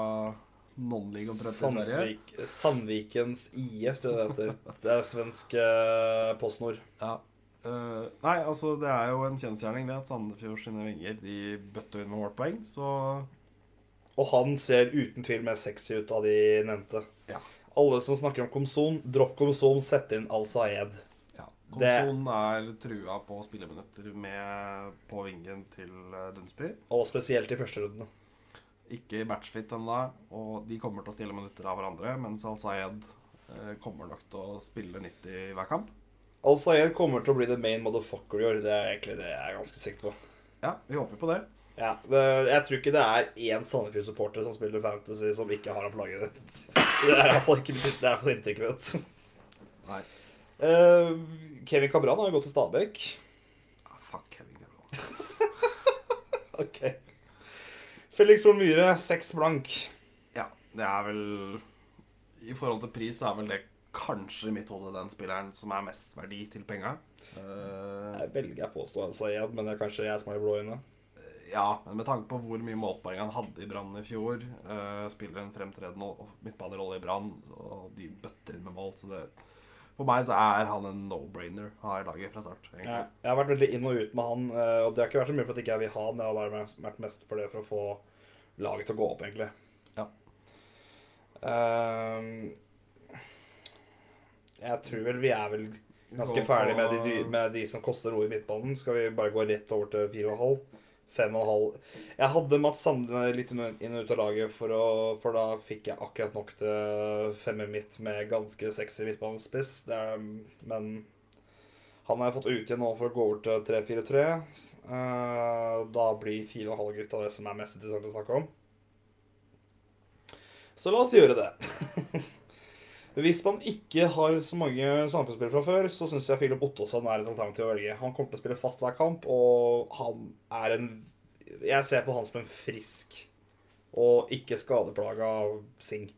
non-league omtrent i Sverige. Sandvikens IF, tror jeg det heter. Det er svensk eh, PostNord. Ja. Uh, nei, altså det er jo en kjensgjerning det at Sandefjord sine vinger de bøtter inn med målpoeng, så Og han ser uten tvil mer sexy ut av de nevnte. Ja. Alle som snakker om Komson, dropp Komson, sett inn Al-Saed. ja. Komson er trua på spilleminutter med på vingen til eh, Dunsby. Og spesielt i første rundene. Ikke matchfit ennå, og de kommer til å stille minutter av hverandre, mens Al-Sayed eh, kommer nok til å spille 90 i hver kamp. Al-Sayed kommer til å bli the main motherfucker i år. Det er egentlig det jeg er ganske sikker på. Ja, vi håper på det. Ja, det, Jeg tror ikke det er én Sandefjord-supporter som spiller Fantasy som ikke har ham på laget. Det er iallfall ikke det er inntrykket mitt. Nei. Eh, Kevin Cabran har jo gått til Stabæk. Ah, fuck Kevin Cabran. Ok. Felix Horn Myhre, seks blank. Ja, det er vel I forhold til pris så er vel det kanskje i mitt hode den spilleren som er mest verdi til penga. Uh, Jeg velger jeg påstå Al-Saed, men det er kanskje jeg som har de blå øynene. ja, men med tanke på hvor mye målpoeng han hadde i Brann i fjor, uh, spiller en fremtredende midtbanerolle i Brann, og de bøtter inn med mål, så det For meg så er han en no-brainer av laget fra start. egentlig. Jeg, jeg har vært veldig inn og ut med han, eh, og det har ikke vært så mye for at ikke jeg vil ha han. Jeg har bare vært mest for det for å få laget til å gå opp, egentlig. Ja. Um, jeg tror vel vi er vel ganske ferdig med de, med de som koster ro i midtbanen. Skal vi bare gå rett over til 4,5? 5,5 Jeg hadde Mats Sande litt inn og ut av laget, for, å, for da fikk jeg akkurat nok til femmer mitt med ganske sexy midtbanespiss. Men han har jeg fått ut igjen nå for å gå over til 3-4-3. Eh, da blir 4,5 gutta det som er mest interessant å snakke om. Så la oss gjøre det. Hvis man ikke har så mange samfunnsspillere fra før, så syns jeg Filip Ottosson er et alternativ å velge. Han kommer til å spille fast hver kamp, og han er en Jeg ser på han som en frisk og ikke skadeplaga Sing.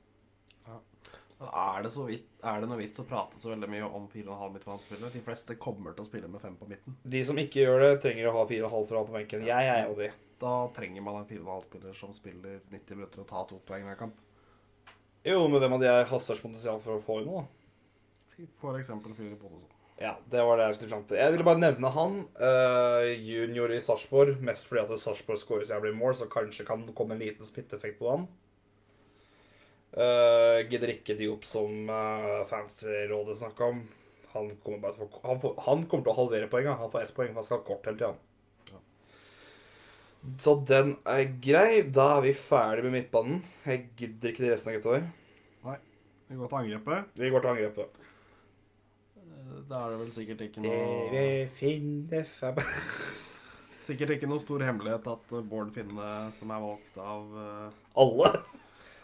Er det, så vidt, er det noe vits å prate så veldig mye om 4,5 midtbanespillere? De fleste kommer til å spille med fem på midten. De som ikke gjør det, trenger å ha 4,5 for å ha på benken. Jeg er en av de. Da trenger man en 4,5-spiller som spiller 90 minutter og tar to poeng hver kamp. Jo, men hvem av de jeg har størst potensial for å få inn noe, da? For eksempel Filip Ottosson. Ja, det var det jeg skulle fram til. Jeg ville bare nevne han. Uh, junior i Sarpsborg. Mest fordi at Sarpsborg skårer så jævlig mål, så kanskje kan det komme en liten smitteeffekt på han. Uh, gidder ikke Diop som uh, fancy-rådet snakka om. Han kommer, få, han, får, han kommer til å halvere poenga. Han får ett poeng, for han skal ha kort hele tida. Så den er grei. Da er vi ferdig med midtbanen. Jeg gidder ikke det resten av gutta her. Vi går til angrepet. Vi går til angrepet. Eh, Da er det vel sikkert ikke noe Dere finner fem Sikkert ikke noe stor hemmelighet at eh, Bård Finne, som er valgt av uh... Alle.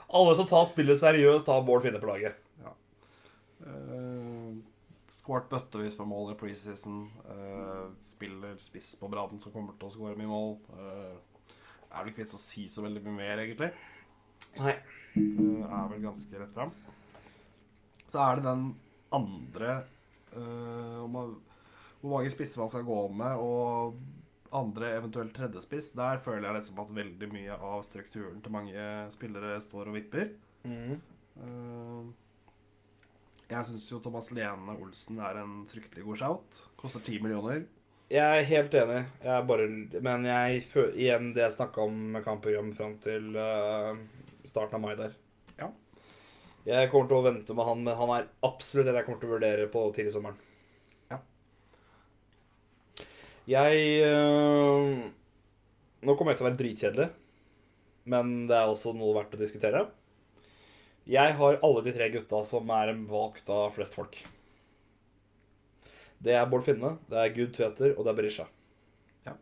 Alle som tar spillet seriøst, har Bård Finne på laget. eh, Skåret bøttevis med mål i preseason. Uh, spiller spiss på Braden, som kommer til å skåre mye mål. Uh, er vel ikke vits å si så veldig mye mer, egentlig. Nei. Uh, er vel ganske rett fram. Så er det den andre om man, Hvor mange spisser man skal gå med, og andre eventuelt tredjespiss. Der føler jeg liksom at veldig mye av strukturen til mange spillere står og vipper. Eh, jeg syns jo Thomas Lene Olsen er en fryktelig god shout. Koster ti millioner. Jeg er helt enig, jeg er bare, men jeg igjen det jeg snakka om med kampprogram fram til uh, starten av mai der. Ja. Jeg kommer til å vente med han, men han er absolutt en jeg kommer til å vurdere på tidlig sommeren. Ja. Jeg uh, Nå kommer jeg til å være dritkjedelig, men det er også noe verdt å diskutere. Jeg har alle de tre gutta som er valgt av flest folk. Det er Bård Finne, det er Gud Tveter, og det er Berisha. Ja.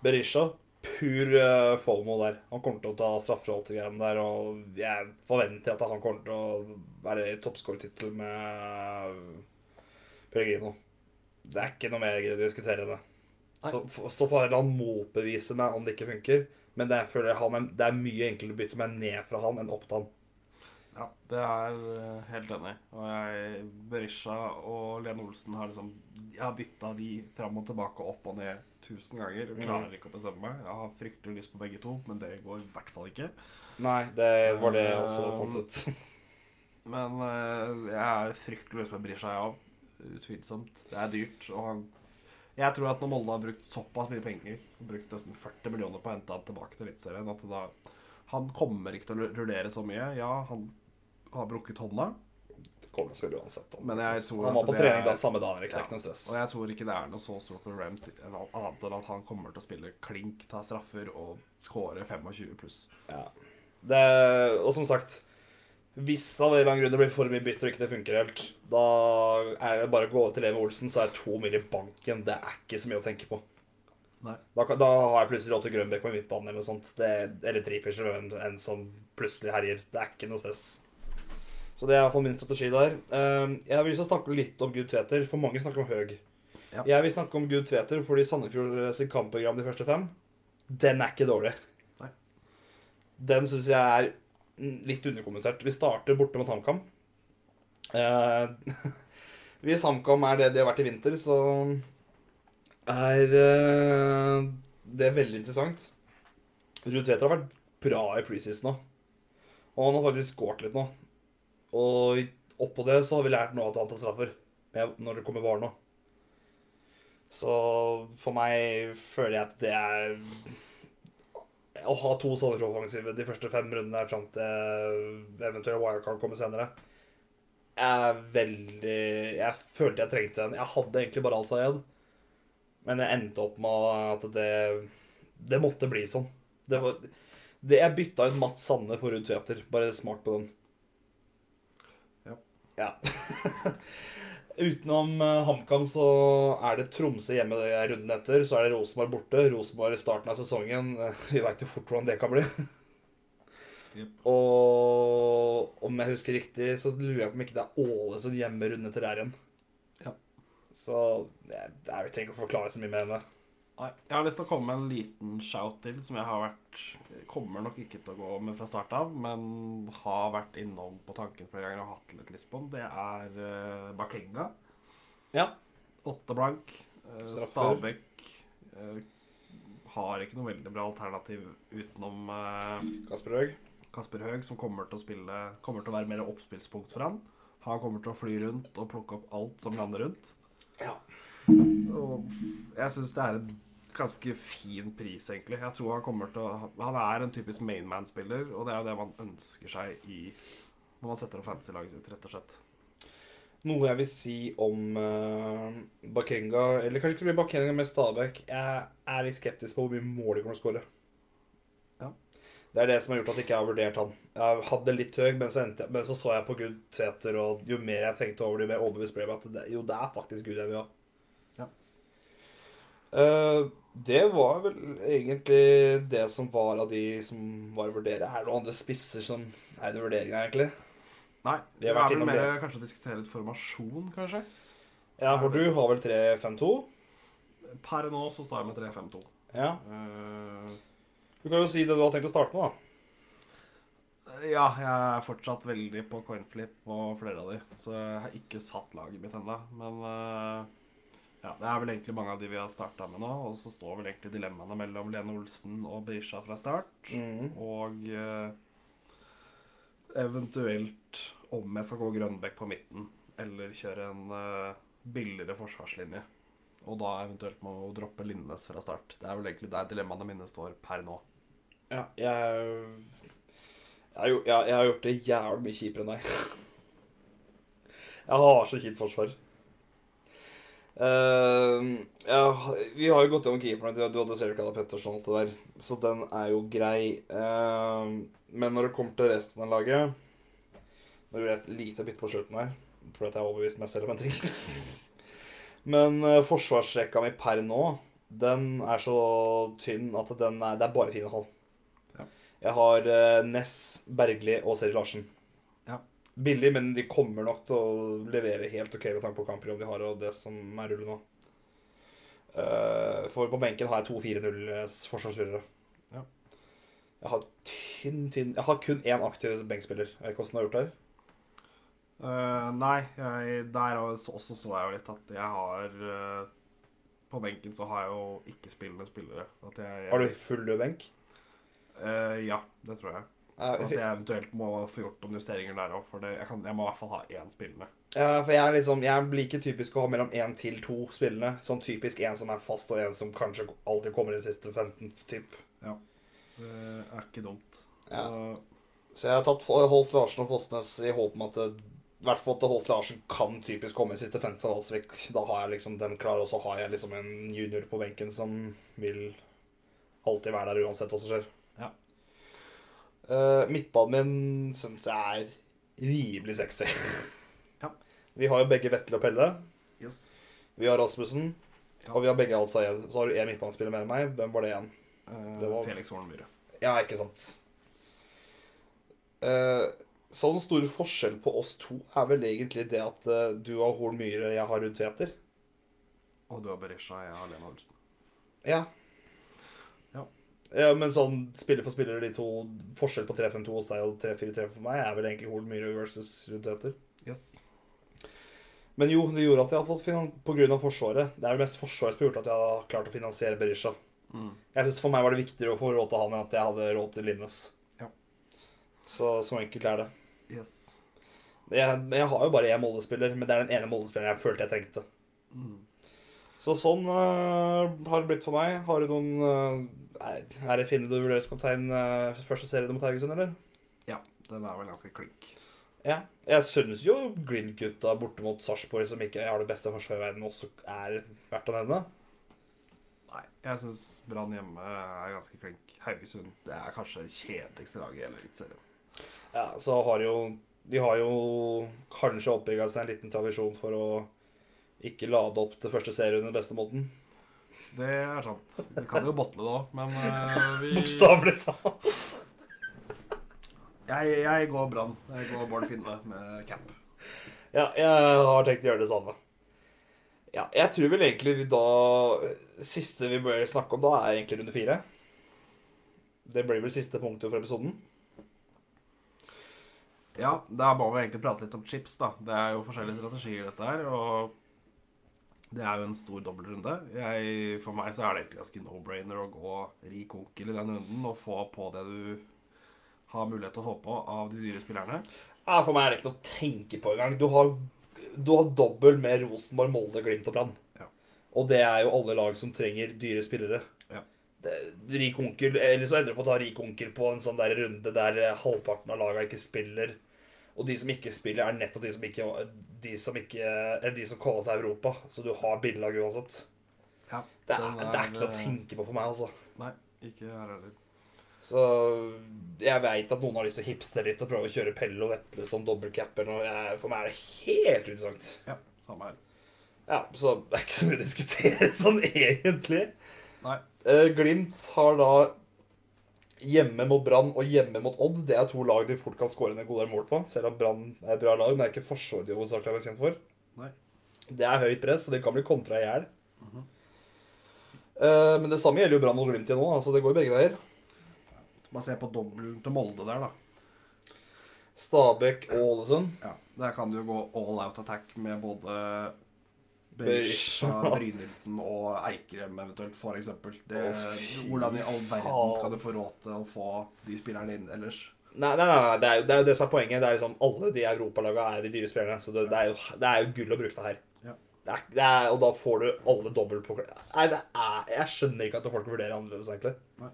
Berisha, pur uh, FOMO der. Han kommer til å ta straffer til alt greiene der, og jeg forventer at han kommer til å være i toppskårertittel med Pellegrino. Det er ikke noe mer å diskutere det. Nei. Så, så får han motbevise meg om det ikke funker, men det, jeg føler han er, det er mye enklere å bytte meg ned fra han enn opp til han. Ja, det er eh, helt enig. Og jeg, Berisha og Lene Olsen har liksom Jeg har bytta de fram og tilbake, opp og ned tusen ganger. Jeg klarer ikke å bestemme meg. Jeg har fryktelig lyst på begge to, men det går i hvert fall ikke. Nei, det var det jeg også fant ut. Men eh, jeg er fryktelig lyst på Berisha, ja. Utvilsomt. Det er dyrt. Og han Jeg tror at når Molde har brukt såpass mye penger, brukt nesten 40 millioner på å hente han tilbake til Eliteserien, at da Han kommer ikke til å rullere så mye. Ja, han har brukket hånda. Det kommer spille uansett. Men jeg tror Han var på trening da, samme dag. Ja. Og jeg tror ikke det er noe så stort problem annet enn at han kommer til å spille klink, ta straffer og skåre 25 pluss. Ja. Det, og som sagt Hvis av en eller annen grunn det blir for mye bytter og ikke det funker helt, da er det bare å gå over til Leve Olsen, så er to mil i banken. Det er ikke så mye å tenke på. Da, da har jeg plutselig til Grønbekk på midtbanen eller noe sånt. Det, eller Tripic eller hvem enn som plutselig herjer. Det er ikke noe stress. Så det er iallfall min strategi der. Eh, jeg vil snakke litt om Gud Tveter, for mange snakker om Høg. Ja. Jeg vil snakke om Gud Tveter fordi Sandefjord sitt kampprogram de første fem, den er ikke dårlig. Nei. Den syns jeg er litt underkommunisert. Vi starter borte mot HamKam. Eh, hvis HamKam er det de har vært i vinter, så er eh, det veldig interessant. Ruud Tveter har vært bra i preseason nå. Og han har faktisk skåret litt nå. Og oppå det så har vi lært noe av antall straffer når det kommer VAR nå. Så for meg føler jeg at det er Å ha to sånne offensive de første fem rundene fram til eventuelt wildcard kommer senere, er veldig Jeg følte jeg trengte en. Jeg hadde egentlig bare Alsa igjen. men jeg endte opp med at det Det måtte bli sånn. Det var det Jeg bytta ut Mats Sanne for Ruud Tveter. Bare smart på den. Ja. Utenom eh, HamKam så er det Tromsø hjemme runden etter. Så er det Rosenborg borte. Rosenborg i starten av sesongen. Eh, Vi veit jo fort hvordan det kan bli. Yep. Og om jeg husker riktig, så lurer jeg på om ikke det er Ålesund hjemme runden etter der igjen. Ja. Så jeg, jeg trenger ikke å forklare så mye mer enn det. Nei, jeg har lyst til å komme med en liten shout til som jeg har vært Kommer nok ikke til å gå med fra start av, men har vært innom på tanken flere ganger og hatt litt lyst på den. Det er uh, Bakenga. Ja. Åtte blank. Uh, Stabæk uh, har ikke noe veldig bra alternativ utenom uh, Kasper Høeg. Kasper Høeg, som kommer til å spille Kommer til å være mer oppspillspunkt for han. Han kommer til å fly rundt og plukke opp alt som lander rundt. Ja. Og jeg syns det er en ganske fin pris, egentlig. Jeg tror Han kommer til å Han er en typisk mainman-spiller, og det er jo det man ønsker seg i når man setter opp fantasy-laget sitt, rett og slett. Noe jeg vil si om uh, Bakenga Eller kanskje ikke så mye Bakenga, men Stabæk. Jeg er litt skeptisk på hvor mye mål de kommer til å skåre. Ja. Det er det som har gjort at jeg ikke har vurdert han. Jeg hadde litt høy, men så, jeg- men så så jeg på Gud Tveter, og jo mer jeg tenkte over det, jo mer overbevist ble jeg at det, jo, det er faktisk Gud jeg vil ha. Ja. Eh, det var vel egentlig det som var av de som var å vurdere. Er det noen andre spisser som er under vurdering her, egentlig? Nei, Vi det er vel mer det. kanskje å diskutere litt formasjon, kanskje. Ja, for du har vel 3-5-2? Per nå så står jeg med 3-5-2. Ja. Eh, Du kan jo si det du har tenkt å starte med, da. ja, jeg er fortsatt veldig på coinflip og flere av de, så jeg har ikke satt laget mitt ennå. Men eh, ja, det er vel egentlig mange av de vi har starta med nå. Og så står vel egentlig dilemmaene mellom Lene Olsen og Berisha fra start. Mm. Og eh, eventuelt om jeg skal gå Grønbekk på midten, eller kjøre en eh, billigere forsvarslinje. Og da eventuelt må droppe Linnes fra start. Det er vel egentlig der dilemmaene mine står per nå. Ja, jeg jeg, jeg har gjort det jævlig mye kjipere enn deg. Jeg har så kjipt forsvar. Eh, ja, vi har jo gått gjennom keeperne. til Du hadde Serikala Petterson og alt det der, så den er jo grei. Uh, men når det kommer til resten av laget Nå gjorde jeg et lite bytte på slutten her, fordi at jeg er overbevist meg selv om en ting. Men uh, forsvarsrekka mi per nå, den er så tynn at den er, det er bare fine hold. Jeg har Ness, Bergli og Seri Larsen. Billig, men de kommer nok til å levere helt OK med tanke på kampprogram de har, og det som er rullet nå. Eh, for på benken har jeg to 4-0 forsvarsspillere. Ja. Jeg har tynn, tynn Jeg har kun én aktiv benkspiller. Jeg vet ikke hvordan du har gjort det her. Uh, nei, jeg, der også, også så jeg jo litt at jeg har uh, På benken så har jeg jo ikke-spillende spillere. At jeg, Har du full død benk? Ja, det tror jeg. At jeg eventuelt må få gjort noen justeringer der òg, for det, jeg, kan, jeg må i hvert fall ha én spillende. Ja, for jeg er liksom, jeg blir ikke typisk å ha mellom én til to spillende. Sånn typisk én som er fast, og én som kanskje alltid kommer i de siste 15 typ. Ja. Det er ikke dumt. Ja. Så Så jeg har tatt Holst Larsen og Fosnes i håp om at det, i hvert fall at Holst Larsen kan typisk komme i siste 15 for Valsvik. Da har jeg liksom den klar, og så har jeg liksom en junior på benken som vil alltid være der uansett hva som skjer. Eh, midtbanen min syns jeg er rimelig sexy. Ja. Vi har jo begge Vettel og Pelle. yes. Vi har Rasmussen. Ja. Og vi har begge altså. Så har du én midtbanespiller mer enn meg. Hvem var det igjen? Uh, Det var- Felix Hornmyhre. Ja, ikke sant. Uh, sånn stor forskjell på oss to er vel egentlig det at uh, du har Horn Myhre, jeg har Ruud Tveter. Og du har Berisha, jeg har Lena Olsen. Ja. Ja. Men sånn spiller for spiller, de to forskjell på 3-5-2 hos deg og 3-4-3 for meg, er vel egentlig Hol Myhre versus Ruud Tveter. Yes. Men jo, det gjorde at jeg har fått finan av Forsvaret. Det er det mest Forsvaret som har gjort at jeg har klart å finansiere Berisha. Mm. Jeg synes For meg var det viktigere å få råd til han enn at jeg hadde råd til Linnes. Ja. Så så enkelt er det. Yes. Jeg, jeg har jo bare én Molde-spiller, men det er den ene Molde-spilleren jeg følte jeg trengte. Mm. Så sånn uh, har det blitt for meg. Har du noen øh, Er det Finne du vurderer som kaptein øh, første serien mot Haugesund, eller? Ja, den er vel ganske klink. Ja. Jeg synes jo Glimt-gutta borte mot Sarpsborg, som ikke har det beste forsvaret i verden, også er verdt å nevne. Nei, jeg syns Brann hjemme er ganske klink. Haugesund det er kanskje kjedeligste laget i hele Eliteserien. Ja, så har jo De har jo kanskje oppbygga seg en liten tradisjon for å ikke lade opp til første serie under beste måten. Det er sant. Vi kan jo botle det òg, men eh, vi Bokstavelig talt. Jeg, jeg går Brann. Jeg går Bård Finne med cap. Ja, jeg har tenkt å gjøre det samme. Ja, jeg tror vel egentlig vi da Siste vi bør snakke om da, er egentlig runde fire. Det blir vel siste punktet for episoden. Ja, da må vi egentlig prate litt om chips, da. Det er jo forskjellige strategier, dette her. Og det er jo en stor dobbeltrunde. Jeg, for meg så er det egentlig ganske no-brainer å gå rik onkel i den runden og få på det du har mulighet til å få på av de dyre spillerne. Ja, For meg er det ikke noe å tenke på engang. Du har, du har dobbel med Rosenborg, Molde, Glimt og Brann. Ja. Og det er jo alle lag som trenger dyre spillere. Ja. Det, rik onkel, Eller så ender du på å ta rik onkel på en sånn der runde der halvparten av laga ikke spiller. Og de som ikke spiller, er nettopp de som ikke De som ikke Eller de som kommer til Europa. Så du har billag uansett. Ja, Det er, det er ikke noe å eh, tenke på for meg, altså. Nei, ikke her heller. Så jeg veit at noen har lyst til å hipste litt og prøve å kjøre Pelle og Vetle som dobbeltcap. eller noe. Jeg- For meg er det helt uinteressant. Ja, samme her. Ja, Så det er ikke så mye å diskutere sånn egentlig. Nei. Eh, Glimt har da hjemme mot Brann og hjemme mot Odd. Det er to lag de fort kan skåre en god del mål på. Selv om Brann er et bra lag, men det er ikke forsvaret de hovedsakelig er kjent for. Nei. Det er høyt press, og det kan bli kontra i hjel. Eh, men det samme gjelder jo Brann og Glimt igjen nå. altså Det går begge veier. Bare se på dobbelen til Molde der, da. Stabæk og Ålesund. Ja, Der kan du jo gå all out attack med både Berisha. Brynildsen og Eikrem eventuelt, for eksempel. Det, Å, hvordan i all verden skal du få råd til å få de spillerne inn ellers? Nei, nei, nei det, er jo, det er jo det som er poenget. Det er liksom Alle de europalagene er de dyre spillerne. Så det, det, er, jo, det er jo gull å bruke det her. Ja. Det er, det er, og da får du alle dobbelt på Nei, det er Jeg skjønner ikke at folk vurderer annerledes, egentlig. Nei.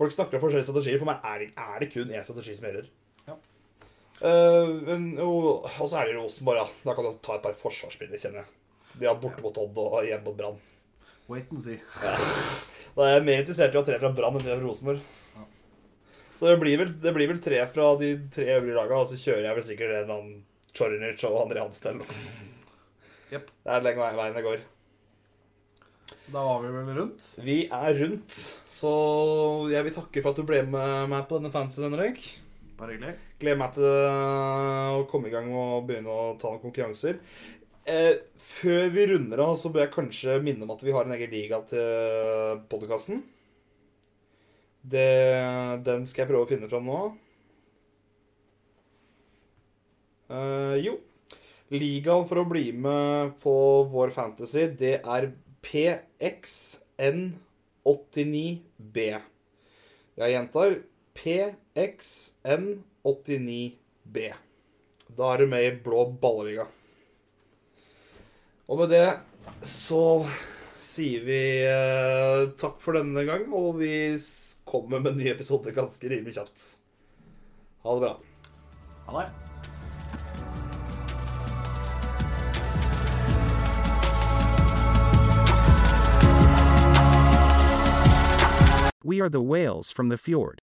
Folk snakker om forskjellige strategier. For meg er det, er det kun én strategi som gjelder. Ja. Uh, og, og så er det Rosenborg, ja. Da kan du ta et par forsvarsspillere, kjenner jeg. De har borte mot Odd og hjemme mot Brann. Wait and see. Da er jeg mer interessert i å ha tre fra Brann enn tre fra Rosenborg. Ja. Så det blir, vel, det blir vel tre fra de tre øvrige lagene, og så kjører jeg vel sikkert en eller annen Chorinic og André Hansen eller noe. Yep. Det er lenge veien det går. Da var vi vel rundt. Vi er rundt, så jeg vil takke for at du ble med meg på denne fansen, røyk. Bare hyggelig. Gleder meg til å komme i gang og begynne å ta noen konkurranser. Eh, før vi runder av, så bør jeg kanskje minne om at vi har en egen liga til podkasten. Den skal jeg prøve å finne fram nå. Eh, jo. Ligaen for å bli med på vår fantasy, det er PXN89B. Jeg gjentar PXN89B. Da er du med i blå balleliga. Og med det så sier vi eh, takk for denne gang, og vi kommer med en ny episode ganske rimelig kjapt. Ha det bra. Ha det. We are the whales from the fjord.